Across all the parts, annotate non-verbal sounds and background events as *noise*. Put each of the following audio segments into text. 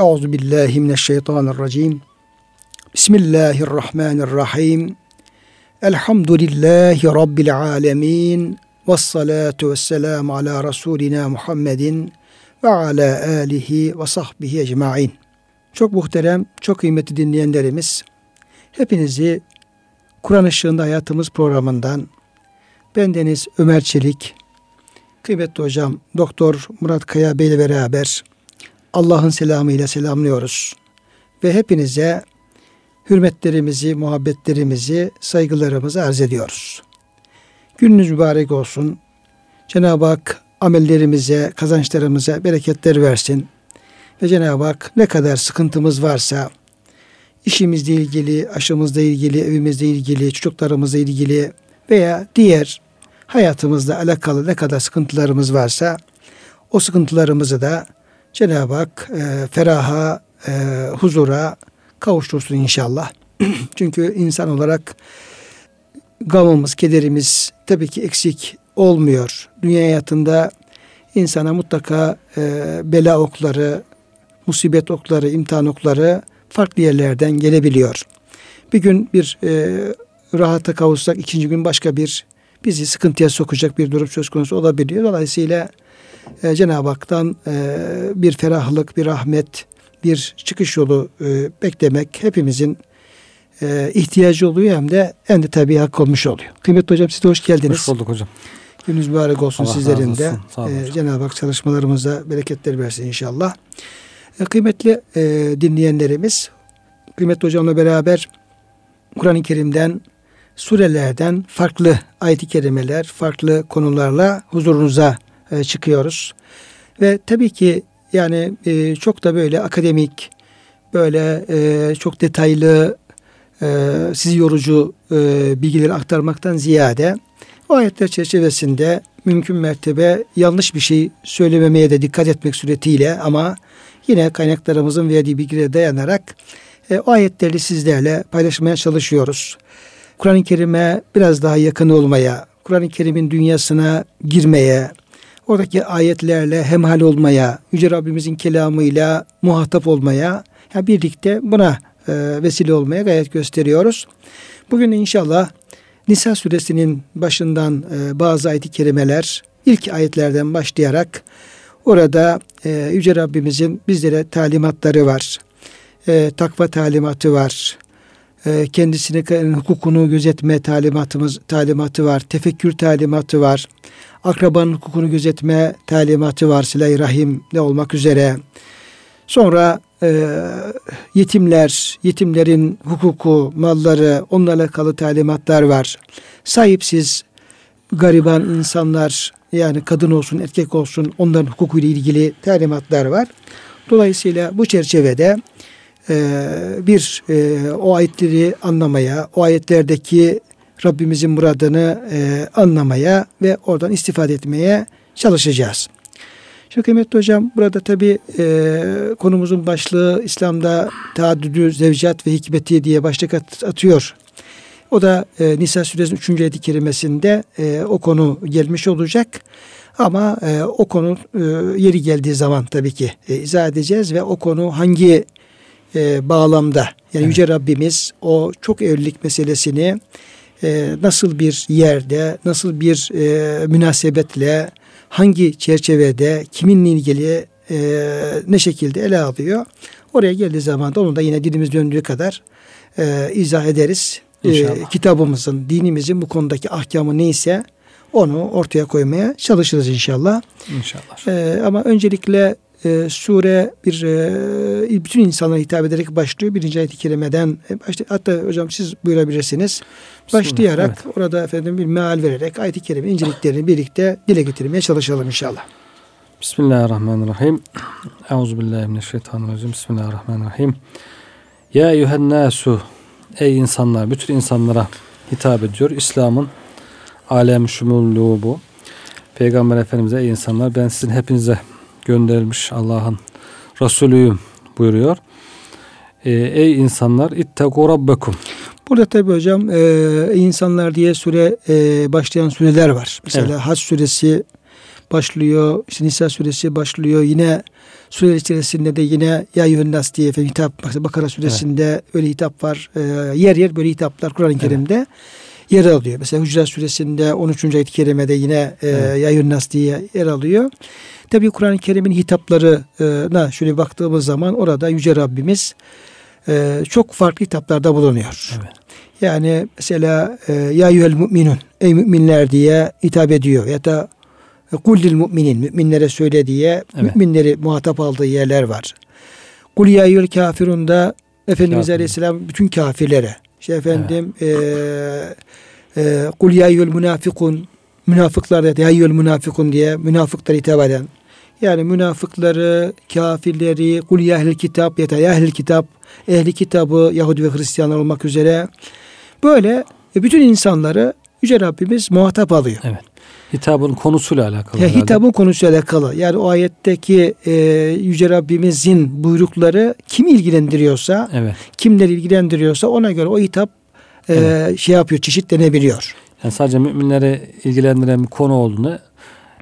Euzu billahi mineşşeytanirracim. Bismillahirrahmanirrahim. Elhamdülillahi rabbil alamin. Ves salatu vesselam ala rasulina Muhammedin ve ala alihi ve sahbihi ecmaîn. Çok muhterem, çok kıymetli dinleyenlerimiz, hepinizi Kur'an Işığında Hayatımız programından bendeniz Ömer Çelik, kıymetli hocam Doktor Murat Kaya Bey ile beraber Allah'ın selamıyla selamlıyoruz. Ve hepinize hürmetlerimizi, muhabbetlerimizi, saygılarımızı arz ediyoruz. Gününüz mübarek olsun. Cenab-ı Hak amellerimize, kazançlarımıza bereketler versin. Ve Cenab-ı Hak ne kadar sıkıntımız varsa, işimizle ilgili, aşımızla ilgili, evimizle ilgili, çocuklarımızla ilgili veya diğer hayatımızla alakalı ne kadar sıkıntılarımız varsa o sıkıntılarımızı da Cenab-ı Hak e, feraha, e, huzura kavuştursun inşallah. *clears throat* Çünkü insan olarak gamımız, kederimiz tabii ki eksik olmuyor. Dünya hayatında insana mutlaka e, bela okları, musibet okları, imtihan okları farklı yerlerden gelebiliyor. Bir gün bir e, rahata kavuşsak, ikinci gün başka bir bizi sıkıntıya sokacak bir durum söz konusu olabiliyor. Dolayısıyla e, Cenab-ı Hak'tan e, bir ferahlık, bir rahmet, bir çıkış yolu e, beklemek hepimizin e, ihtiyacı oluyor hem de en de tabii hak olmuş oluyor. Kıymetli hocam siz de hoş geldiniz. Hoş bulduk hocam. Gününüz mübarek olsun Allah sizlerin de. Ee, Cenab-ı Hak çalışmalarımıza bereketler versin inşallah. Ee, kıymetli e, dinleyenlerimiz, kıymetli hocamla beraber Kur'an-ı Kerim'den, surelerden farklı ayet-i kerimeler, farklı konularla huzurunuza e, çıkıyoruz. Ve tabii ki yani e, çok da böyle akademik, böyle e, çok detaylı, e, sizi yorucu bilgileri aktarmaktan ziyade o ayetler çerçevesinde mümkün mertebe yanlış bir şey söylememeye de dikkat etmek suretiyle ama yine kaynaklarımızın verdiği bilgilere dayanarak o ayetleri sizlerle paylaşmaya çalışıyoruz. Kur'an-ı Kerim'e biraz daha yakın olmaya, Kur'an-ı Kerim'in dünyasına girmeye, oradaki ayetlerle hemhal olmaya, Yüce Rabbimizin kelamıyla muhatap olmaya, yani birlikte buna e, vesile olmaya gayret gösteriyoruz. Bugün inşallah Nisa suresinin başından e, bazı ayet-i kerimeler, ilk ayetlerden başlayarak orada e, Yüce Rabbimizin bizlere talimatları var. E, takva talimatı var. E, kendisine hukukunu gözetme talimatımız talimatı var. Tefekkür talimatı var. Akrabanın hukukunu gözetme talimatı var. Silah-i Rahim ne olmak üzere. Sonra e, yetimler, yetimlerin hukuku, malları, onlarla alakalı talimatlar var. Sahipsiz, gariban insanlar, yani kadın olsun, erkek olsun, onların hukukuyla ilgili talimatlar var. Dolayısıyla bu çerçevede e, bir e, o ayetleri anlamaya, o ayetlerdeki Rabbimizin muradını e, anlamaya ve oradan istifade etmeye çalışacağız. Şimdi kıymetli hocam burada tabi e, konumuzun başlığı İslam'da taaddüdü zevcat ve hikmeti diye başlık at, atıyor. O da e, Nisa suresinin 3. ayet-i kerimesinde e, o konu gelmiş olacak. Ama e, o konu e, yeri geldiği zaman tabii ki e, izah edeceğiz ve o konu hangi e, bağlamda yani evet. Yüce Rabbimiz o çok evlilik meselesini e, nasıl bir yerde, nasıl bir e, münasebetle, hangi çerçevede, kiminle ilgili e, ne şekilde ele alıyor. Oraya geldiği zaman da onu da yine dilimiz döndüğü kadar e, izah ederiz. E, kitabımızın, dinimizin bu konudaki ahkamı neyse onu ortaya koymaya çalışırız inşallah. İnşallah. E, ama öncelikle e, sure bir e, bütün insanlara hitap ederek başlıyor. Birinci ayet-i kerimeden e, başlıyor. Hatta hocam siz buyurabilirsiniz. Başlayarak evet. orada efendim bir meal vererek ayet-i kerime inceliklerini birlikte dile getirmeye çalışalım inşallah. Bismillahirrahmanirrahim. Euzubillahimineşşeytanirracim. Bismillahirrahmanirrahim. Ya eyyühennâsu Ey insanlar, bütün insanlara hitap ediyor. İslam'ın alem şumulluğu bu. Peygamber Efendimiz'e ey insanlar ben sizin hepinize gönderilmiş Allah'ın Resulüyüm buyuruyor. Ee, ey insanlar ittegu rabbekum. Burada tabi hocam e, insanlar diye süre e, başlayan süreler var. Mesela evet. Hac suresi başlıyor. İşte Nisa suresi başlıyor. Yine sureler içerisinde de yine Ya Yuhennas diye efendim hitap Bakara suresinde evet. öyle hitap var. Ee, yer yer böyle hitaplar Kur'an-ı Kerim'de evet. Yer alıyor. Mesela Hucurat suresinde 13. ayet-i kerimede yine e, evet. Ya Yuhennas diye yer alıyor. Tabii Kur'an-ı Kerim'in hitaplarına şöyle baktığımız zaman orada Yüce Rabbimiz e, çok farklı hitaplarda bulunuyor. Evet. Yani mesela e, ya yüel müminun ey müminler diye hitap ediyor ya da kullil müminin müminlere söyle diye evet. müminleri muhatap aldığı yerler var. Kul ya yüel kafirun da Efendimiz. Aleyhisselam bütün kafirlere işte efendim e, e, kul ya yüel münafikun münafıklar da ya yüel münafikun diye münafıklara hitap eden yani münafıkları, kafirleri, kul ya ehl kitap ya da ya ehl kitap, ehli kitabı Yahudi ve Hristiyanlar olmak üzere böyle bütün insanları Yüce Rabbimiz muhatap alıyor. Evet. Hitabın konusuyla alakalı. Ya, hitabın konusuyla alakalı. Yani o ayetteki e, Yüce Rabbimizin buyrukları kim ilgilendiriyorsa, evet. kimleri ilgilendiriyorsa ona göre o hitap e, evet. şey yapıyor, çeşitlenebiliyor. Yani sadece müminleri ilgilendiren bir konu olduğunu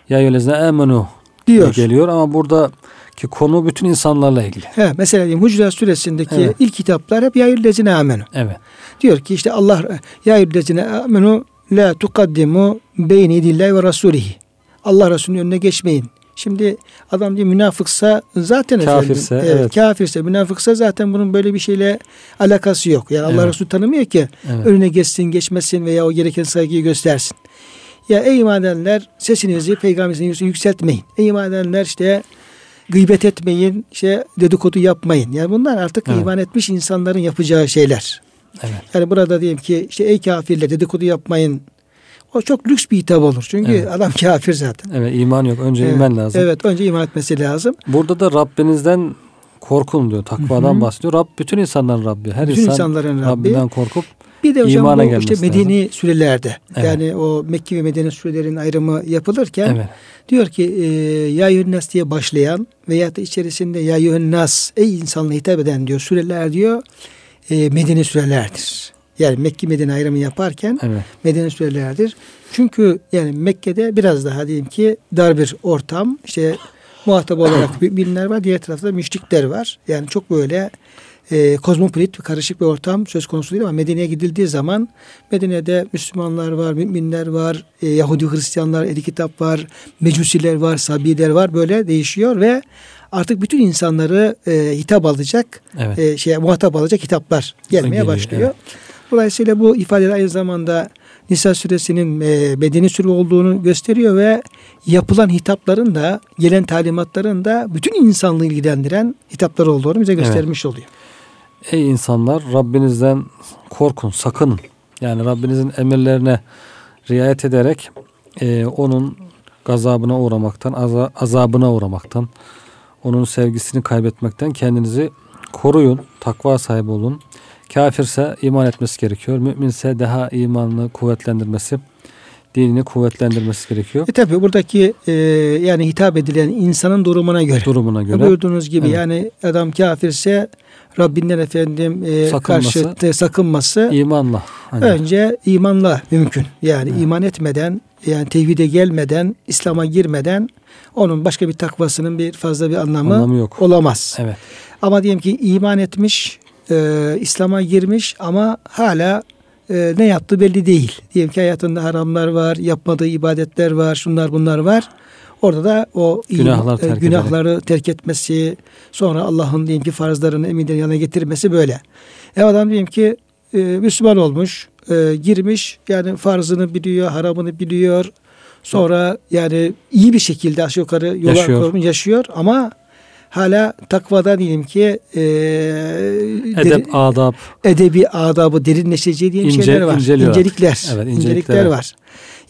ya yölezine emenu diyor. geliyor ama burada ki konu bütün insanlarla ilgili. He, mesela diyeyim Hucurat suresindeki evet. ilk kitaplar hep ya yüllezine amenu. Evet. Diyor ki işte Allah ya yüllezine amenu la tukaddimu beyni dillahi ve rasulihi. Allah Resulü'nün önüne geçmeyin. Şimdi adam diyor münafıksa zaten kafirse, efendim, evet, kafirse münafıksa zaten bunun böyle bir şeyle alakası yok. Yani Allah evet. Resulü tanımıyor ki evet. önüne geçsin geçmesin veya o gereken saygıyı göstersin. Ya ey iman edenler sesinizi peygamberimizin yükseltmeyin. Ey iman edenler işte gıybet etmeyin, işte dedikodu yapmayın. Yani bunlar artık evet. iman etmiş insanların yapacağı şeyler. Evet. Yani burada diyelim ki işte ey kafirler dedikodu yapmayın. O çok lüks bir hitap olur. Çünkü evet. adam kafir zaten. Evet iman yok. Önce evet. iman lazım. Evet önce iman etmesi lazım. Burada da Rabbinizden korkun diyor. Takvadan Hı-hı. bahsediyor. Rab bütün insanların Rabbi. Her bütün insan insanların Rabbi. Rabbinden korkup bir de hocam İmana bu işte medeni lazım. sürelerde evet. yani o Mekki ve Medeni sürelerin ayrımı yapılırken evet. diyor ki e, ya yönnas diye başlayan veya da içerisinde ya yönnas ey insanla hitap eden diyor süreler diyor e, medeni sürelerdir. Yani Mekki Medine ayrımı yaparken evet. Medine sürelerdir. Çünkü yani Mekke'de biraz daha diyeyim ki dar bir ortam. işte muhatap olarak müminler var. Diğer tarafta müşrikler var. Yani çok böyle e, kozmopolit karışık bir ortam söz konusu değil ama Medine'ye gidildiği zaman Medine'de Müslümanlar var, müminler var, e, Yahudi Hristiyanlar, eli kitap var, mecusiler var, sabiler var böyle değişiyor ve artık bütün insanları e, hitap alacak, evet. e, şey muhatap alacak hitaplar gelmeye Geliyor, başlıyor. Evet. Dolayısıyla bu ifade aynı zamanda Nisa suresinin e, bedeni sürü olduğunu gösteriyor ve yapılan hitapların da gelen talimatların da bütün insanlığı ilgilendiren hitaplar olduğunu bize göstermiş evet. oluyor. Ey insanlar Rabbinizden korkun, sakının. Yani Rabbinizin emirlerine riayet ederek e, onun gazabına uğramaktan, aza, azabına uğramaktan, onun sevgisini kaybetmekten kendinizi koruyun, takva sahibi olun. Kafirse iman etmesi gerekiyor. Müminse daha imanını kuvvetlendirmesi, dinini kuvvetlendirmesi gerekiyor. E tabi buradaki e, yani hitap edilen insanın durumuna göre. Durumuna göre. Buyurduğunuz gibi evet. yani adam kafirse Rabbinden efendim e, sakınması, karşı sakınması imanla. Hani. Önce imanla mümkün. Yani evet. iman etmeden yani tevhide gelmeden, İslam'a girmeden onun başka bir takvasının bir fazla bir anlamı, anlamı yok. olamaz. Evet. Ama diyelim ki iman etmiş, e, İslam'a girmiş ama hala e, ne yaptığı belli değil. Diyelim ki hayatında haramlar var, yapmadığı ibadetler var, şunlar bunlar var. Orada da o Günahlar terk günahları ederek. terk etmesi, sonra Allah'ın diyelim ki farzlarını emirlerini yanına getirmesi böyle. E adam diyelim ki e, Müslüman olmuş, e, girmiş, yani farzını biliyor, haramını biliyor. Sonra yani iyi bir şekilde aşağı yukarı yola yaşıyor, yaşıyor ama hala takvada diyelim ki e, edep, deri, adab, edebi adabı derinleşeceği diye İnce, şeyler var. İncelikler, evet, incelikler, incelikler var.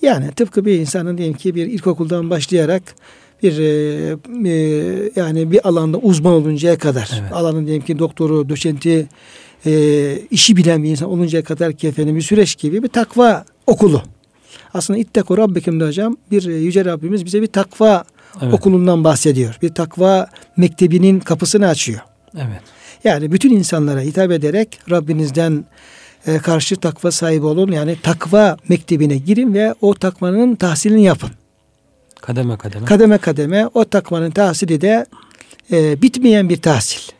Yani tıpkı bir insanın diyelim ki bir ilkokuldan başlayarak bir e, e, yani bir alanda uzman oluncaya kadar evet. alanın diyelim ki doktoru, doçenti e, işi bilen bir insan oluncaya kadar ki efendim bir süreç gibi bir takva okulu. Aslında İtteku Rabbikim de hocam bir e, Yüce Rabbimiz bize bir takva evet. okulundan bahsediyor. Bir takva mektebinin kapısını açıyor. Evet. Yani bütün insanlara hitap ederek Rabbinizden e, karşı takva sahibi olun. Yani takva mektebine girin ve o takvanın tahsilini yapın. Kademe kademe. Kademe kademe o takvanın tahsili de e, bitmeyen bir tahsil.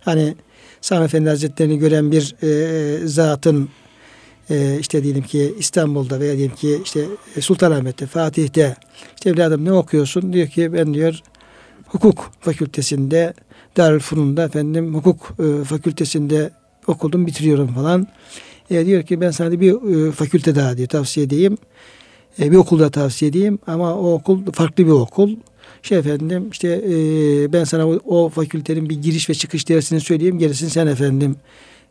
Hani Sami Efendi Hazretleri'ni gören bir e, zatın e, işte diyelim ki İstanbul'da veya diyelim ki işte Sultanahmet'te, Fatih'te işte evladım ne okuyorsun? Diyor ki ben diyor hukuk fakültesinde Darülfünun'da efendim hukuk e, fakültesinde okudum bitiriyorum falan. E, diyor ki ben sana bir e, fakülte daha diyor tavsiye edeyim. E, bir okulda tavsiye edeyim ama o okul farklı bir okul. Şey efendim işte e, ben sana o, o fakültenin bir giriş ve çıkış dersini söyleyeyim. Gerisini sen efendim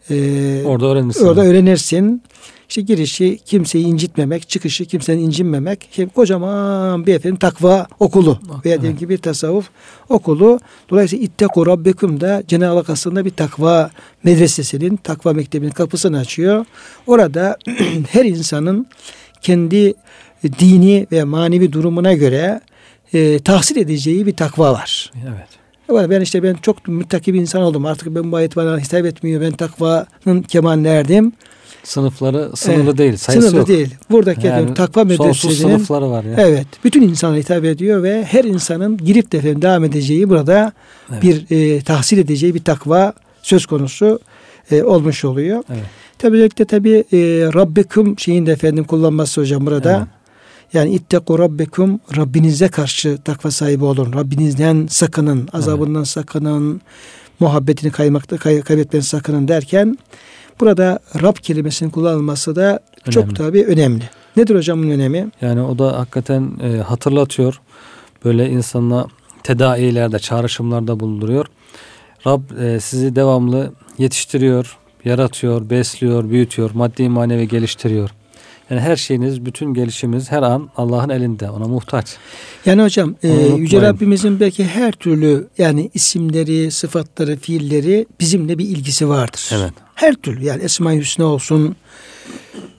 e, orada öğrenirsin. Orada öğrenirsin. İşte girişi kimseyi incitmemek, çıkışı kimsenin incinmemek. Şimdi kocaman bir efendim takva okulu Bak, veya diyelim ki bir tasavvuf okulu. Dolayısıyla İtteku Rabbekum da Cenab-ı Hak aslında bir takva medresesinin, takva mektebinin kapısını açıyor. Orada *clears throat* her insanın kendi dini ve manevi durumuna göre e, tahsil edeceği bir takva var. Evet. Ben işte ben çok müttaki bir insan oldum. Artık ben bu ayet bana hitap etmiyor. Ben takvanın kemaline erdim. Sınıfları sınırlı evet, değil. Sayısı sınırlı yok. değil. Buradaki yani, efendim, takva medresesinin sınıfları var ya. Evet. Bütün insana hitap ediyor ve her insanın girip de efendim devam edeceği burada evet. bir e, tahsil edeceği bir takva söz konusu e, olmuş oluyor. Evet. Tabii özellikle tabii e, Rabbekum şeyin de efendim kullanması hocam burada. Evet. Yani itteku rabbekum Rabbinize karşı takva sahibi olun. Rabbinizden sakının, azabından evet. sakının, muhabbetini kaymakta kay, kaybetmeden sakının derken burada Rab kelimesinin kullanılması da önemli. çok tabi önemli. Nedir hocamın önemi? Yani o da hakikaten e, hatırlatıyor. Böyle insanla tedailerde, çağrışımlarda bulunduruyor. Rab e, sizi devamlı yetiştiriyor, yaratıyor, besliyor, büyütüyor, maddi manevi geliştiriyor. Yani her şeyiniz, bütün gelişiminiz her an Allah'ın elinde. Ona muhtaç. Yani hocam e, Yüce Rabbimizin belki her türlü yani isimleri, sıfatları, fiilleri bizimle bir ilgisi vardır. Evet. Her türlü yani Esma-i Hüsna olsun,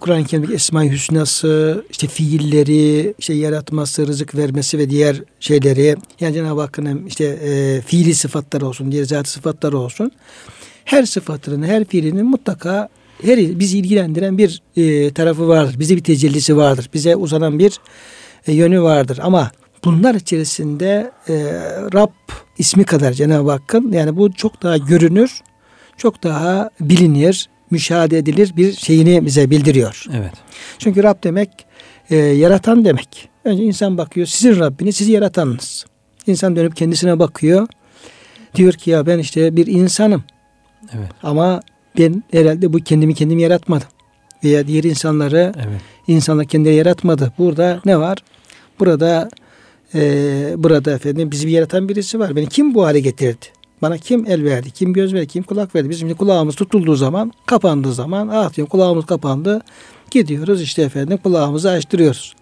Kur'an-ı Kerim'deki Esma-i Hüsna'sı, işte fiilleri, işte yaratması, rızık vermesi ve diğer şeyleri yani Cenab-ı Hakk'ın işte e, fiili sıfatları olsun, diğer zat sıfatları olsun. Her sıfatının, her fiilinin mutlaka her bizi ilgilendiren bir e, tarafı vardır. Bize bir tecellisi vardır. Bize uzanan bir e, yönü vardır. Ama bunlar içerisinde e, Rab ismi kadar Cenab-ı Hakk'ın yani bu çok daha görünür, çok daha bilinir, müşahede edilir bir şeyini bize bildiriyor. Evet. Çünkü Rab demek e, yaratan demek. Önce insan bakıyor sizin Rabbiniz sizi yaratanınız. İnsan dönüp kendisine bakıyor. Diyor ki ya ben işte bir insanım. Evet. Ama ben herhalde bu kendimi kendim yaratmadım. Veya diğer insanları evet. insanlar kendileri yaratmadı. Burada ne var? Burada e, burada efendim bizi bir yaratan birisi var. Beni kim bu hale getirdi? Bana kim el verdi? Kim göz verdi? Kim kulak verdi? Bizim kulağımız tutulduğu zaman, kapandığı zaman, ah diyorum kulağımız kapandı. Gidiyoruz işte efendim kulağımızı açtırıyoruz.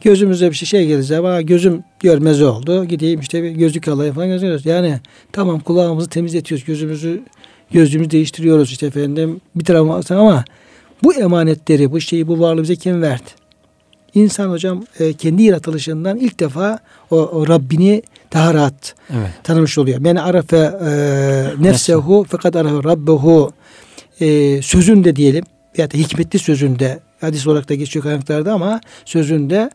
Gözümüze bir şey, şey gelirse ama gözüm görmez oldu. Gideyim işte bir gözlük alayım falan gözüküyoruz. Yani tamam kulağımızı temizletiyoruz. Gözümüzü gözlüğümüzü değiştiriyoruz işte efendim bir tarafı ama bu emanetleri, bu şeyi, bu varlığı bize kim verdi? İnsan hocam e, kendi yaratılışından ilk defa o, o Rabbini daha rahat evet. tanımış oluyor. Men arafe e, nefsehu fakat arafe rabbehu e, sözünde diyelim ya da hikmetli sözünde hadis olarak da geçiyor kaynaklarda ama sözünde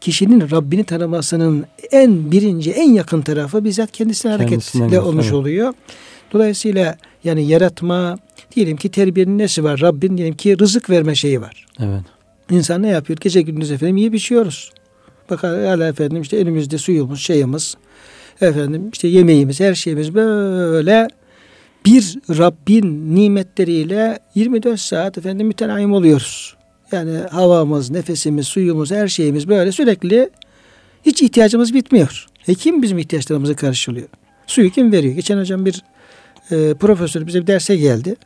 kişinin Rabbini tanımasının en birinci en yakın tarafı bizzat kendisine hareketle olmuş evet. oluyor. Dolayısıyla yani yaratma diyelim ki terbiyenin nesi var? Rabbin diyelim ki rızık verme şeyi var. Evet. İnsan ne yapıyor? Gece gündüz efendim iyi biçiyoruz. Bak hala efendim işte elimizde suyumuz, şeyimiz, efendim işte yemeğimiz, her şeyimiz böyle bir Rabbin nimetleriyle 24 saat efendim mütenayim oluyoruz. Yani havamız, nefesimiz, suyumuz, her şeyimiz böyle sürekli hiç ihtiyacımız bitmiyor. E kim bizim ihtiyaçlarımızı karşılıyor? Suyu kim veriyor? Geçen hocam bir e, profesör bize bir derse geldi.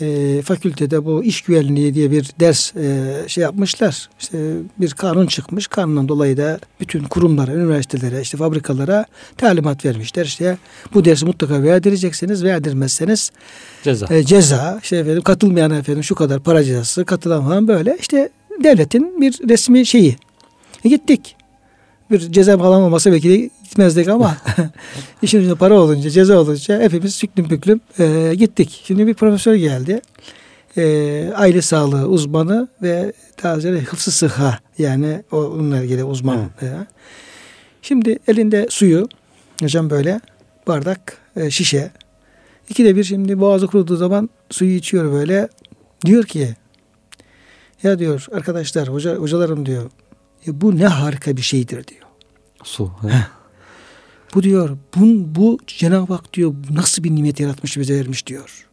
E, fakültede bu iş güvenliği diye bir ders e, şey yapmışlar. İşte bir kanun çıkmış. Kanundan dolayı da bütün kurumlara, üniversitelere, işte fabrikalara talimat vermişler. İşte bu dersi mutlaka verdireceksiniz. Verdirmezseniz ceza. E, ceza. İşte efendim katılmayan efendim şu kadar para cezası, katılan falan böyle. İşte devletin bir resmi şeyi. E, gittik bir ceza falan olmasa belki de gitmezdik ama *laughs* işin ucunda para olunca, ceza olunca hepimiz süklüm püklüm e, gittik. Şimdi bir profesör geldi. E, aile sağlığı uzmanı ve ziyade hıfzı sıha yani onunla ilgili uzman. Evet. Şimdi elinde suyu hocam böyle bardak, e, şişe. İkide bir şimdi boğazı kuruduğu zaman suyu içiyor böyle. Diyor ki ya diyor arkadaşlar hoca, hocalarım diyor e, bu ne harika bir şeydir diyor. Su. Bu diyor bu, bu Cenab-ı Hak diyor nasıl bir nimet yaratmış bize vermiş diyor.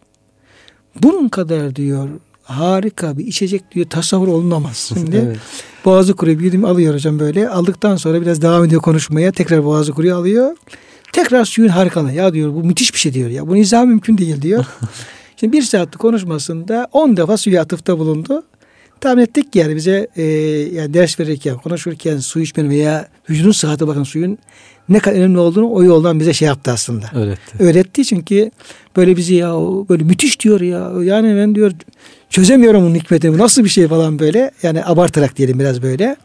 Bunun kadar diyor harika bir içecek diyor tasavvur olunamaz. *laughs* Şimdi evet. boğazı kuruyor bir yudum alıyor hocam böyle. Aldıktan sonra biraz devam ediyor konuşmaya. Tekrar boğazı kuruyor alıyor. Tekrar suyun harikalı. Ya diyor bu müthiş bir şey diyor ya. Bunu izah mümkün değil diyor. *laughs* Şimdi bir saatlik konuşmasında on defa suya atıfta bulundu. Tahmin ettik ki yani bize e, yani ders verirken, konuşurken su içmenin veya vücudun sıhhati bakın suyun ne kadar önemli olduğunu o yoldan bize şey yaptı aslında. Öğretti. Öğretti çünkü böyle bizi ya böyle müthiş diyor ya. Yani ben diyor çözemiyorum bunun hikmetini. Bu nasıl bir şey falan böyle. Yani abartarak diyelim biraz böyle.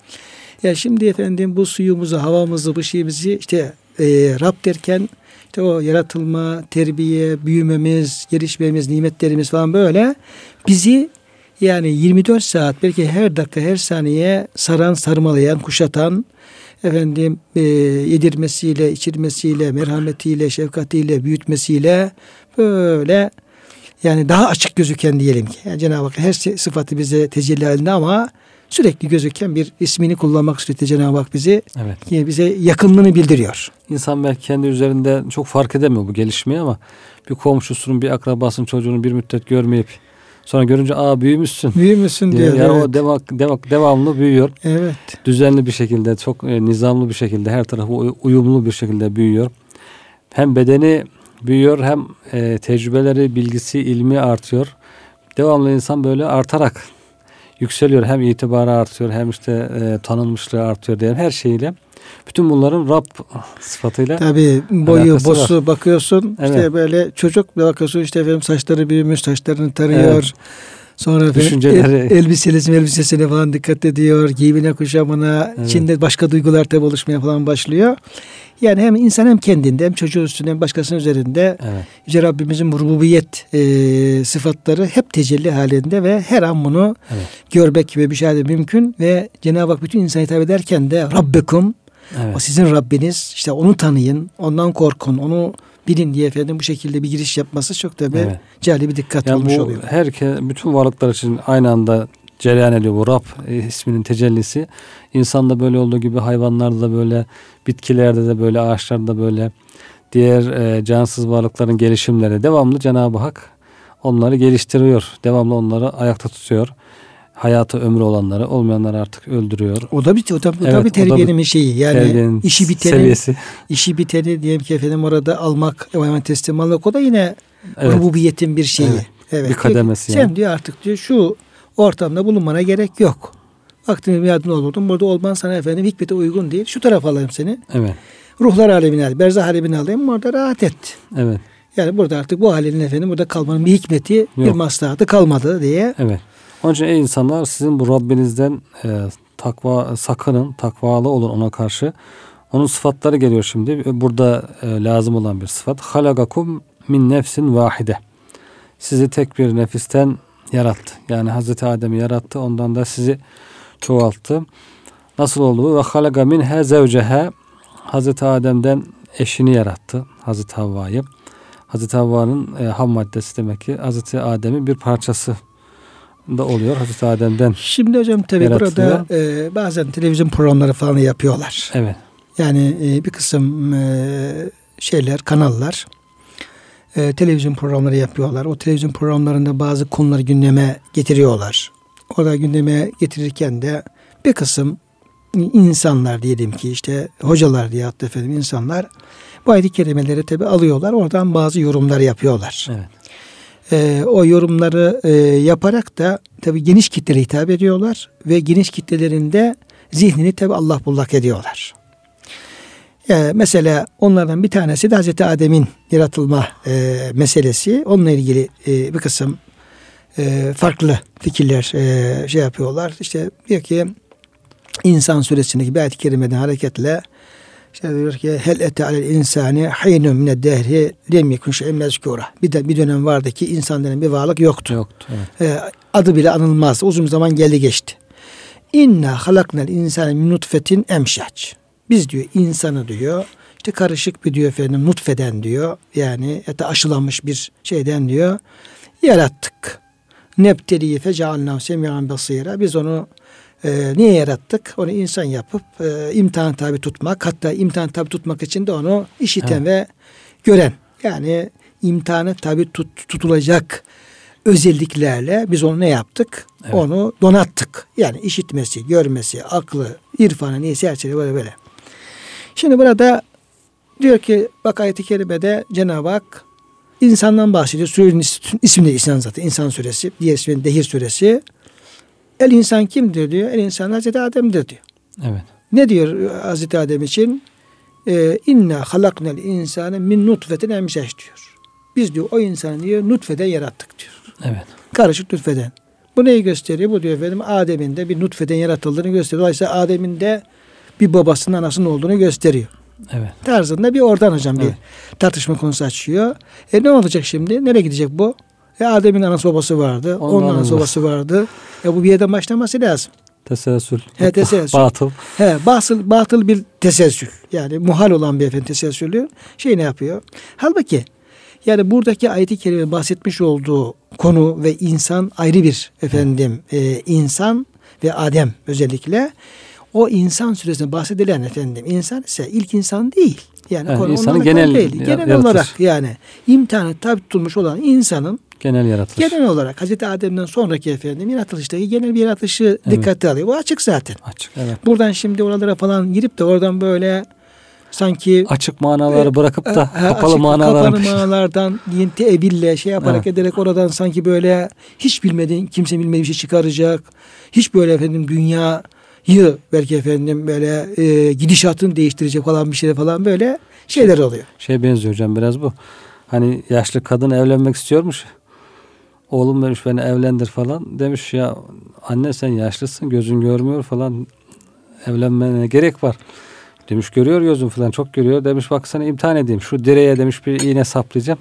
Ya şimdi efendim bu suyumuzu, havamızı, bu şeyimizi işte e, Rab derken işte o yaratılma, terbiye, büyümemiz, gelişmemiz, nimetlerimiz falan böyle bizi yani 24 saat belki her dakika her saniye saran, sarmalayan, kuşatan efendim e, yedirmesiyle, içirmesiyle, merhametiyle, şefkatiyle, büyütmesiyle böyle yani daha açık gözüken diyelim ki. Yani Cenab-ı Hak her sıfatı bize tecelli halinde ama sürekli gözüken bir ismini kullanmak suretiyle Cenab-ı Hak bizi evet. yine bize yakınlığını bildiriyor. İnsan belki kendi üzerinde çok fark edemiyor bu gelişmeyi ama bir komşusunun, bir akrabasının çocuğunu bir müddet görmeyip Sonra görünce aa büyümüşsün. Büyümüşsün diyor. Yani evet. o devam, devam, devamlı büyüyor. Evet. Düzenli bir şekilde, çok e, nizamlı bir şekilde, her tarafı uyumlu bir şekilde büyüyor. Hem bedeni büyüyor hem e, tecrübeleri, bilgisi, ilmi artıyor. Devamlı insan böyle artarak yükseliyor. Hem itibarı artıyor hem işte e, tanınmışlığı artıyor diye her şeyiyle. Bütün bunların Rab sıfatıyla Tabii boyu bosu var. bakıyorsun evet. işte böyle çocuk bir bakıyorsun işte efendim saçları büyümüş saçlarını tarıyor. Evet. Sonra Düşünceleri... el, elbisesi elbisesine falan dikkat ediyor. Giyimine kuşamına. Evet. içinde başka duygular tabi oluşmaya falan başlıyor. Yani hem insan hem kendinde hem çocuğu üstünde hem başkasının üzerinde evet. Yüce Rabbimizin rububiyet e, sıfatları hep tecelli halinde ve her an bunu evet. görmek ve müşahede mümkün ve Cenab-ı Hak bütün insan hitap ederken de Rabbekum Evet. O sizin Rabbiniz. İşte onu tanıyın, ondan korkun, onu bilin diye efendim bu şekilde bir giriş yapması çok da bir evet. cali bir dikkat yani olmuş bu oluyor. Herkes, bütün varlıklar için aynı anda cereyan ediyor bu Rab e, isminin tecellisi. İnsanda böyle olduğu gibi hayvanlarda da böyle, bitkilerde de böyle, ağaçlarda böyle, diğer e, cansız varlıkların gelişimleri devamlı Cenab-ı Hak onları geliştiriyor. Devamlı onları ayakta tutuyor hayatı ömrü olanları olmayanları artık öldürüyor. O da bir o da, o evet, da bir terbiyenin bir şeyi. Yani işi biteni seviyesi. işi biteni diyelim ki efendim orada almak, emanet teslim almak o da yine evet. rububiyetin bir şeyi. Evet. evet. Bir kademesi Sen yani. diyor artık diyor şu ortamda bulunmana gerek yok. Vaktini bir adım olurdun. Burada olman sana efendim hikmete uygun değil. Şu tarafa alayım seni. Evet. Ruhlar alemine al. Berzah alemine alayım. Orada rahat et. Evet. Yani burada artık bu halinin efendim burada kalmanın bir hikmeti, Yok. bir maslahatı kalmadı diye. Evet. Onun için ey insanlar sizin bu Rabbinizden e, takva sakının, takvalı olun ona karşı. Onun sıfatları geliyor şimdi. Burada e, lazım olan bir sıfat. Halagakum min nefsin vahide. Sizi tek bir nefisten yarattı. Yani Hazreti Adem'i yarattı. Ondan da sizi çoğalttı. Nasıl oldu bu? Ve halaga minha zevceha. Hazreti Adem'den eşini yarattı. Hazreti Havva'yı. Hazreti Havva'nın e, ham maddesi demek ki Hazreti Adem'in bir parçası da oluyor Hazreti Adem'den. Şimdi hocam tabi burada e, bazen televizyon programları falan yapıyorlar. Evet. Yani e, bir kısım e, şeyler, kanallar e, televizyon programları yapıyorlar. O televizyon programlarında bazı konuları gündeme getiriyorlar. Orada gündeme getirirken de bir kısım insanlar diyelim ki işte hocalar diye hatta efendim insanlar bu ayet-i kerimeleri tabi alıyorlar. Oradan bazı yorumlar yapıyorlar. Evet e, o yorumları e, yaparak da tabi geniş kitlere hitap ediyorlar ve geniş kitlelerinde zihnini tabi Allah bullak ediyorlar. E, mesela onlardan bir tanesi de Hazreti Adem'in yaratılma e, meselesi. Onunla ilgili e, bir kısım e, farklı fikirler e, şey yapıyorlar. İşte diyor ki İnsan suresindeki bir ayet-i kerimeden hareketle işte diyor ki hel ete alel insani haynun mine dehri lem yekun şey'en mezkura. Bir, de, bir dönem vardı ki insan denen bir varlık yoktu. Yoktu. Evet. Ee, adı bile anılmaz. Uzun zaman geldi geçti. İnna halaknel insane min nutfetin emşaç. Biz diyor insanı diyor işte karışık bir diyor efendim nutfeden diyor. Yani ete aşılanmış bir şeyden diyor. Yarattık. Nebteliyi fecealnahu semiyan basira. Biz onu e, niye yarattık? Onu insan yapıp e, imtihan tabi tutmak. Hatta imtihan tabi tutmak için de onu işiten evet. ve gören. Yani imtihanı tabi tut, tutulacak özelliklerle biz onu ne yaptık? Evet. Onu donattık. Yani işitmesi, görmesi, aklı, irfanı neyse her şey böyle böyle. Şimdi burada diyor ki bak ayet-i kerimede Cenab-ı Hak insandan bahsediyor. Surenin ismi de insan zaten. İnsan suresi. Diğer ismi Dehir suresi. El insan kimdir diyor. El insan Hazreti Adem'dir diyor. Evet. Ne diyor Hazreti Adem için? Ee, İnna halaknel insanı min nutfetin emşeş diyor. Biz diyor o insanı diyor nutfeden yarattık diyor. Evet. Karışık nutfeden. Bu neyi gösteriyor? Bu diyor efendim Adem'in de bir nutfeden yaratıldığını gösteriyor. Dolayısıyla Adem'in de bir babasının anasının olduğunu gösteriyor. Evet. Tarzında bir oradan hocam evet. bir tartışma konusu açıyor. E ne olacak şimdi? Nereye gidecek bu? E Adem'in anası babası vardı. Ondan onun anası babası vardı. E bu bir yerden başlaması lazım. Teselsül. He teselsül. *laughs* Batıl. He batıl, batıl bir teselsül. Yani muhal olan bir efendim teselsülü şey ne yapıyor? Halbuki yani buradaki ayet-i kerime bahsetmiş olduğu konu ve insan ayrı bir efendim e, insan ve Adem özellikle o insan süresinde bahsedilen efendim insan ise ilk insan değil. Yani, yani konu insanın genel değil. Genel yaratır. olarak yani imtihanı tabi tutulmuş olan insanın genel yaratılış. Genel olarak Hazreti Adem'den sonraki efendim yaratılıştaki genel bir yaratışı evet. dikkate alıyor. Bu açık zaten. Açık evet. Buradan şimdi oralara falan girip de oradan böyle sanki açık manaları e, bırakıp da e, kapalı açık, manalar kapalı manalardan tebille şey yaparak evet. ederek oradan sanki böyle hiç bilmediğin kimse bilmediği bir şey çıkaracak. Hiç böyle efendim dünya yı belki efendim böyle e, gidişatını değiştirecek falan bir şey falan böyle şeyler oluyor. Şey benziyor hocam biraz bu. Hani yaşlı kadın evlenmek istiyormuş. Oğlum demiş beni evlendir falan. Demiş ya anne sen yaşlısın gözün görmüyor falan. Evlenmene gerek var. Demiş görüyor gözüm falan çok görüyor. Demiş bak sana imtihan edeyim. Şu direğe demiş bir iğne saplayacağım.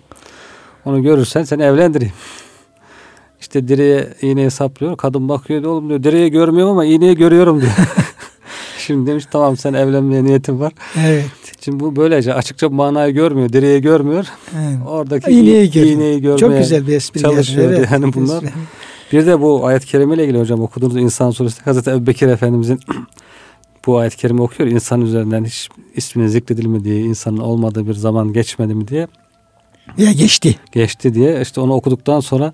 Onu görürsen seni evlendireyim. *laughs* İşte direğe iğneyi saplıyor. Kadın bakıyor diyor oğlum diyor direği görmüyorum ama iğneyi görüyorum diyor. *laughs* Şimdi demiş tamam sen evlenmeye niyetin var. Evet. Şimdi bu böylece açıkça manayı görmüyor, direği görmüyor. Evet. Oradaki iğneyi, görüyor. iğneyi görmeye Çok güzel bir espri çalışıyor yani, evet. yani bunlar. Bir de bu ayet-i kerime ile ilgili hocam okuduğunuz İnsan Suresi Hazreti Ebubekir Efendimizin *clears throat* bu ayet-i kerime okuyor. İnsan üzerinden hiç isminin zikredilmediği, insanın olmadığı bir zaman geçmedi mi diye. Ya geçti. Geçti diye. işte onu okuduktan sonra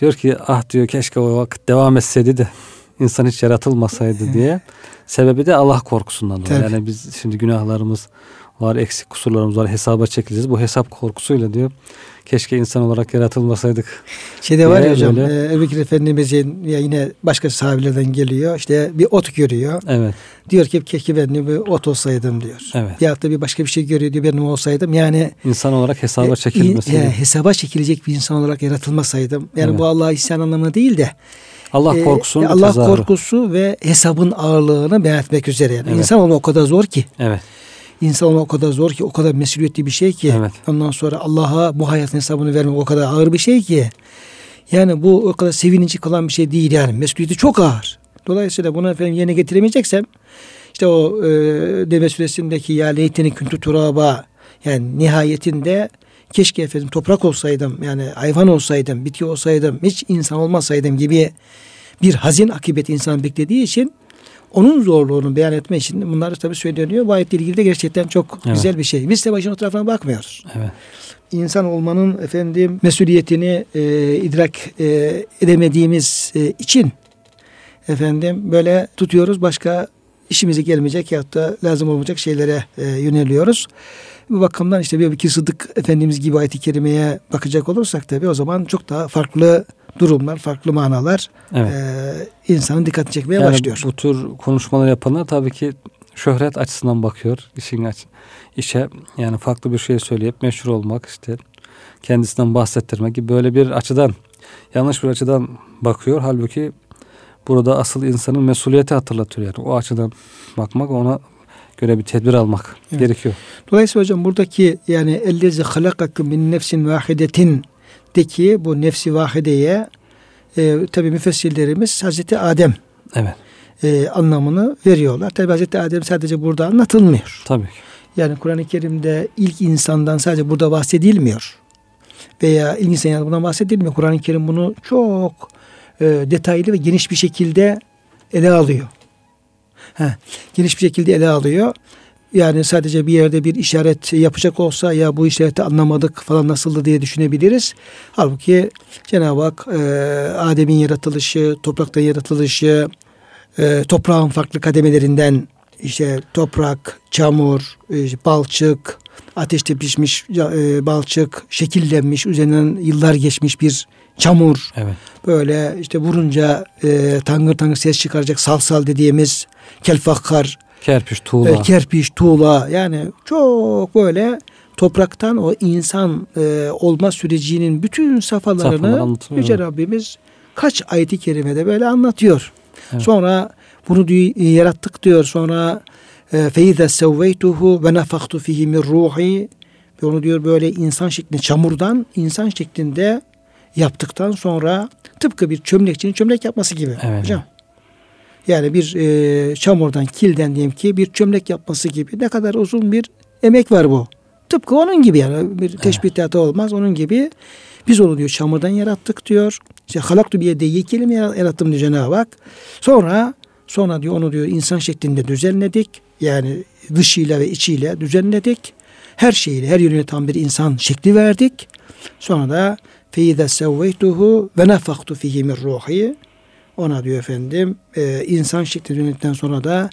diyor ki ah diyor keşke o vakit devam etseydi de insan hiç yaratılmasaydı diye. *laughs* Sebebi de Allah korkusundan dolayı. Yani biz şimdi günahlarımız var, eksik kusurlarımız var, hesaba çekileceğiz. Bu hesap korkusuyla diyor keşke insan olarak yaratılmasaydık. Şeyde var ya hocam böyle. e, Ebu Bekir Efendimizin ya yine başka sahabelerden geliyor işte bir ot görüyor. Evet. Diyor ki keşke ben bir ot olsaydım diyor. Evet. Ya da bir başka bir şey görüyor diyor benim olsaydım. Yani insan olarak hesaba e, çekilmesi. E, hesaba çekilecek bir insan olarak yaratılmasaydım. Yani evet. bu Allah'a isyan anlamına değil de Allah e, korkusunun e, Allah tezahürü. korkusu ve hesabın ağırlığını beyan etmek üzere. Yani. Evet. İnsan olma o kadar zor ki. Evet. İnsan olmak o kadar zor ki, o kadar mesuliyetli bir şey ki. Evet. Ondan sonra Allah'a bu hayatın hesabını vermek o kadar ağır bir şey ki. Yani bu o kadar sevinici kalan bir şey değil yani. Mesuliyeti çok ağır. Dolayısıyla bunu efendim yerine getiremeyeceksem işte o e, Deve Suresi'ndeki ya leyteni küntü turaba yani nihayetinde keşke efendim toprak olsaydım yani hayvan olsaydım, bitki olsaydım, hiç insan olmasaydım gibi bir hazin akıbet insan beklediği için onun zorluğunu beyan etme için bunlar tabii söyleniyor. Bu ayetle ilgili de gerçekten çok evet. güzel bir şey. Biz de başın o tarafına bakmıyoruz. Evet. İnsan olmanın efendim mesuliyetini e, idrak e, edemediğimiz e, için efendim böyle tutuyoruz başka işimize gelmeyecek ya da lazım olmayacak şeylere e, yöneliyoruz. Bu bakımdan işte bir iki Sıdık Efendimiz gibi ayet-i kerimeye bakacak olursak tabii o zaman çok daha farklı durumlar, farklı manalar evet. e, insanın dikkatini çekmeye yani başlıyor. Bu tür konuşmalar yapanlar tabii ki şöhret açısından bakıyor. işin aç işe yani farklı bir şey söyleyip meşhur olmak işte kendisinden bahsettirmek gibi böyle bir açıdan yanlış bir açıdan bakıyor. Halbuki burada asıl insanın mesuliyeti hatırlatıyor yani. O açıdan bakmak ona göre bir tedbir almak evet. gerekiyor. Dolayısıyla hocam buradaki yani ellezi halakakum min nefsin vahidetin deki bu nefsi vahideye e, tabi müfessirlerimiz Hazreti Adem evet. e, anlamını veriyorlar. Tabi Hazreti Adem sadece burada anlatılmıyor. Tabii. Yani Kur'an-ı Kerim'de ilk insandan sadece burada bahsedilmiyor. Veya ilk insan bundan bahsedilmiyor. Kur'an-ı Kerim bunu çok e, detaylı ve geniş bir şekilde ele alıyor. Heh, geniş bir şekilde ele alıyor. Yani sadece bir yerde bir işaret yapacak olsa ya bu işareti anlamadık falan nasıldı diye düşünebiliriz. Halbuki Cenab-ı Hak e, Adem'in yaratılışı, topraktan yaratılışı, e, toprağın farklı kademelerinden işte toprak, çamur, e, balçık, ateşte pişmiş e, balçık, şekillenmiş, üzerinden yıllar geçmiş bir çamur. Evet. Böyle işte vurunca e, tangır tangır ses çıkaracak salsal dediğimiz kelfakkar. Kerpiç, tuğla. E, kerpiç, tuğla. Yani çok böyle topraktan o insan e, olma sürecinin bütün safhalarını Yüce Rabbimiz kaç ayeti kerimede böyle anlatıyor. Evet. Sonra bunu diyor, yarattık diyor. Sonra feize sevveytuhu ve nefaktu fihi min ruhi onu diyor böyle insan şeklinde çamurdan insan şeklinde yaptıktan sonra tıpkı bir çömlekçinin çömlek yapması gibi evet. hocam. Yani bir e, çamurdan, kilden diyeyim ki bir çömlek yapması gibi ne kadar uzun bir emek var bu. Tıpkı onun gibi yani bir teşbihatı olmaz. Onun gibi biz onu diyor çamurdan yarattık diyor. İşte halaktu bir yediği kelime yarattım diyor Cenab-ı Hak. Sonra sonra diyor onu diyor insan şeklinde düzenledik. Yani dışıyla ve içiyle düzenledik. Her şeyiyle her yönüyle tam bir insan şekli verdik. Sonra da sevveytuhu ve nefaktu fihi min ruhi. Ona diyor efendim e, insan şekli dönüldükten sonra da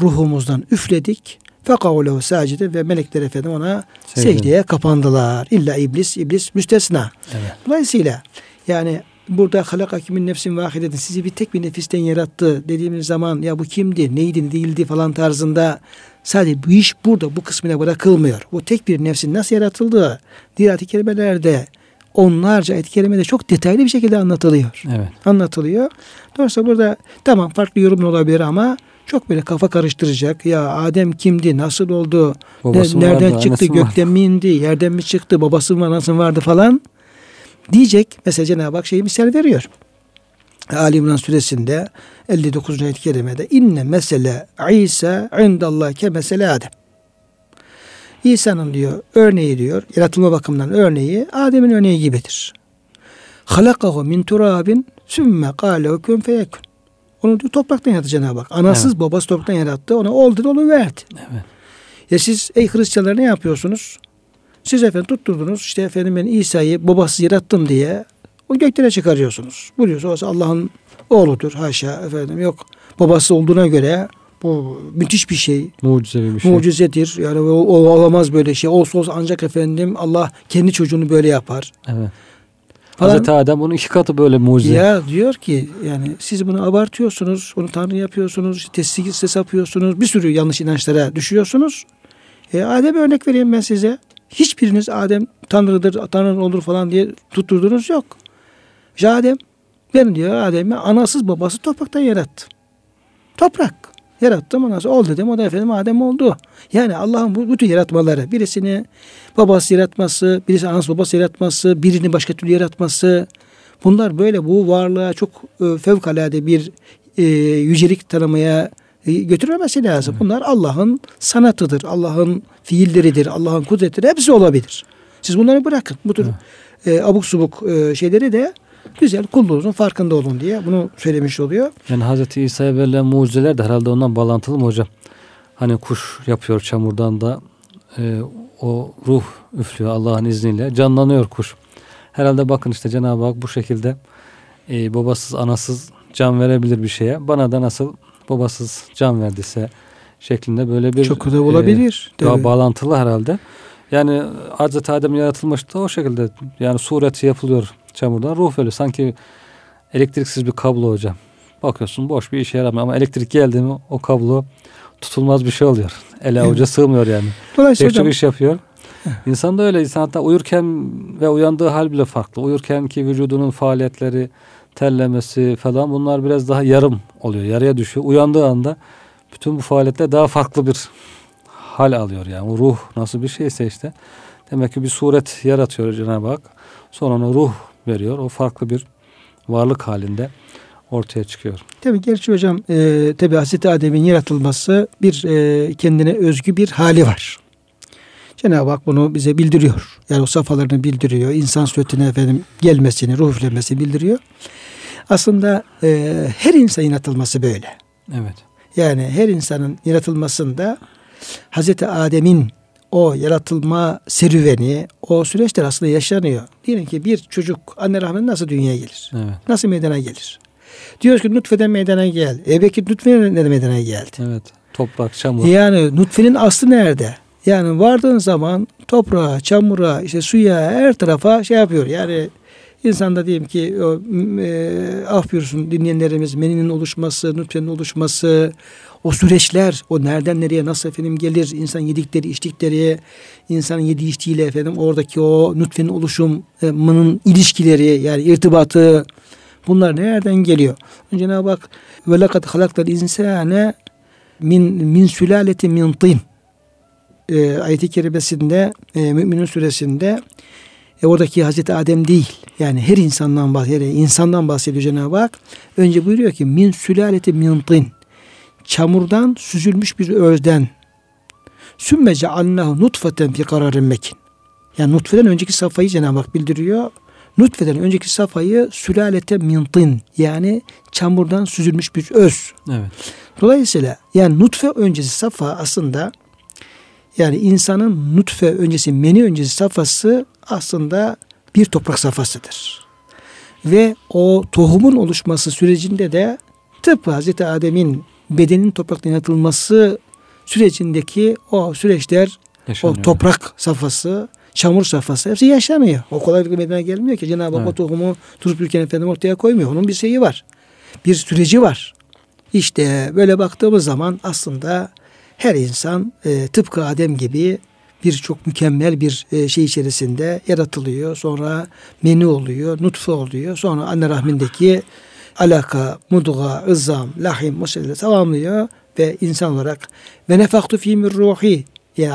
ruhumuzdan üfledik. Fekavlehu sacide ve melekler efendim ona Secde. secdeye kapandılar. İlla iblis, iblis müstesna. Evet. Dolayısıyla yani burada halak hakimin nefsin vahidedin sizi bir tek bir nefisten yarattı dediğimiz zaman ya bu kimdi, neydi, değildi falan tarzında sadece bu iş burada bu kısmına bırakılmıyor. Bu tek bir nefsin nasıl yaratıldığı diğer kelimelerde onlarca ayet kerimede çok detaylı bir şekilde anlatılıyor. Evet. Anlatılıyor. Dolayısıyla burada tamam farklı yorum olabilir ama çok böyle kafa karıştıracak. Ya Adem kimdi? Nasıl oldu? ne, nereden vardı, çıktı? Gökten mi indi? Yerden mi çıktı? Babası mı anası mı vardı falan? Diyecek. Mesela Cenab-ı Hak şeyi misal veriyor. Ali İmran suresinde 59. ayet-i kerimede inne mesele İsa indallah ke mesele Adem. İsa'nın diyor örneği diyor yaratılma bakımından örneği Adem'in örneği gibidir. Halakahu min turabin sümme kâlehu kün feyekün. Onu diyor topraktan yarattı Cenab-ı Hak. Anasız evet. babası topraktan yarattı. Ona oldu onu verdi. Evet. Ya siz ey Hristiyanlar ne yapıyorsunuz? Siz efendim tutturdunuz işte efendim ben İsa'yı babası yarattım diye o göklere çıkarıyorsunuz. Buyuruyorsunuz Allah'ın oğludur haşa efendim yok babası olduğuna göre bu müthiş bir şey. Mucizevi bir şey. Mucizedir. Yani o, o olamaz böyle şey. Olsa olsa ancak efendim Allah kendi çocuğunu böyle yapar. Evet. Falan. Hazreti Adem bunun iki katı böyle mucize. Ya diyor ki yani siz bunu abartıyorsunuz. Onu Tanrı yapıyorsunuz. Teslis yapıyorsunuz. Bir sürü yanlış inançlara düşüyorsunuz. E, Adem örnek vereyim ben size. Hiçbiriniz Adem Tanrı'dır, Tanrı olur falan diye tutturdunuz yok. İşte Adem ben diyor Adem'i anasız babası topraktan yarattı. Toprak yarattım ondan sonra ol dedim o da efendim Adem oldu. Yani Allah'ın bu bütün yaratmaları birisini babası yaratması, birisi anası babası yaratması, birini başka türlü yaratması bunlar böyle bu varlığa çok e, fevkalade bir e, yücelik tanımaya e, götürmemesi lazım. Bunlar Allah'ın sanatıdır, Allah'ın fiilleridir, Allah'ın kudretidir. Hepsi olabilir. Siz bunları bırakın. Bu tür e, abuk subuk e, şeyleri de güzel kulluğunuzun farkında olun diye bunu söylemiş oluyor. Yani Hazreti İsa'ya verilen mucizeler de herhalde ondan bağlantılı mı hocam? Hani kuş yapıyor çamurdan da e, o ruh üflüyor Allah'ın izniyle canlanıyor kuş. Herhalde bakın işte Cenab-ı Hak bu şekilde e, babasız anasız can verebilir bir şeye. Bana da nasıl babasız can verdiyse şeklinde böyle bir çok da olabilir. E, daha bağlantılı herhalde. Yani Hazreti Adem yaratılmıştı o şekilde yani sureti yapılıyor çamurdan ruh ölü. Sanki elektriksiz bir kablo hocam. Bakıyorsun boş bir işe yaramıyor ama elektrik geldi mi o kablo tutulmaz bir şey oluyor. Ele avuca sığmıyor yani. Dolayısıyla Pek çok iş yapıyor. İnsan da öyle. İnsan hatta uyurken ve uyandığı hal bile farklı. Uyurken ki vücudunun faaliyetleri, terlemesi falan bunlar biraz daha yarım oluyor. Yarıya düşüyor. Uyandığı anda bütün bu faaliyetler daha farklı bir hal alıyor yani. O ruh nasıl bir şeyse işte. Demek ki bir suret yaratıyor Cenab-ı Hak. Sonra onu ruh veriyor. O farklı bir varlık halinde ortaya çıkıyor. Tabi gerçi hocam e, tabi Hazreti Adem'in yaratılması bir e, kendine özgü bir hali var. Cenab-ı Hak bunu bize bildiriyor. Yani o safhalarını bildiriyor. İnsan suretine efendim gelmesini, ruh üflemesini bildiriyor. Aslında e, her insan yaratılması böyle. Evet. Yani her insanın yaratılmasında Hazreti Adem'in o yaratılma serüveni, o süreçler aslında yaşanıyor. Diyelim ki bir çocuk anne rahminde nasıl dünyaya gelir? Evet. Nasıl meydana gelir? Diyoruz ki nutfeden meydana gel. E belki nutfeden ne meydana geldi? Evet. Toprak, çamur. Yani nutfenin aslı nerede? Yani vardığın zaman toprağa, çamura, işte suya, her tarafa şey yapıyor. Yani insanda diyelim ki o, e, af buyursun dinleyenlerimiz meninin oluşması, nutfenin oluşması, o süreçler, o nereden nereye nasıl efendim gelir, insan yedikleri, içtikleri, insanın yediği içtiğiyle efendim oradaki o nutfenin oluşumının ilişkileri, yani irtibatı, bunlar nereden geliyor? Cenab-ı Hak ve lekad halaktal insane min min sülaleti min tin e, ayeti kerimesinde e, Müminin suresinde e, oradaki Hazreti Adem değil. Yani her insandan bahsediyor. insandan bahsediyor Cenab-ı Hak. Önce buyuruyor ki min sülaleti min tin. Çamurdan süzülmüş bir özden. Sümme cealnahu nutfeten fi kararin mekin. Yani nutfeden önceki safhayı Cenab-ı Hak bildiriyor. Nutfeden önceki safhayı sülalete min tin. Yani çamurdan süzülmüş bir öz. Evet. Dolayısıyla yani nutfe öncesi safa aslında yani insanın nutfe öncesi, meni öncesi safhası aslında bir toprak safhasıdır. Ve o tohumun oluşması sürecinde de tıpkı Hazreti Adem'in bedenin topraktan yaratılması sürecindeki o süreçler, Yaşanıyor. o toprak safhası, çamur safhası hepsi yaşanıyor. O kolaylıkla meydana gelmiyor ki. Cenab-ı Hak evet. o tohumu durup ülken efendim ortaya koymuyor. Onun bir şeyi var. Bir süreci var. İşte böyle baktığımız zaman aslında her insan e, tıpkı Adem gibi birçok mükemmel bir e, şey içerisinde yaratılıyor. Sonra meni oluyor, nutfe oluyor. Sonra anne rahmindeki alaka, mudga, ızzam, lahim, musallat tamamlıyor ve insan olarak ve nefaktu fi min ruhi? yani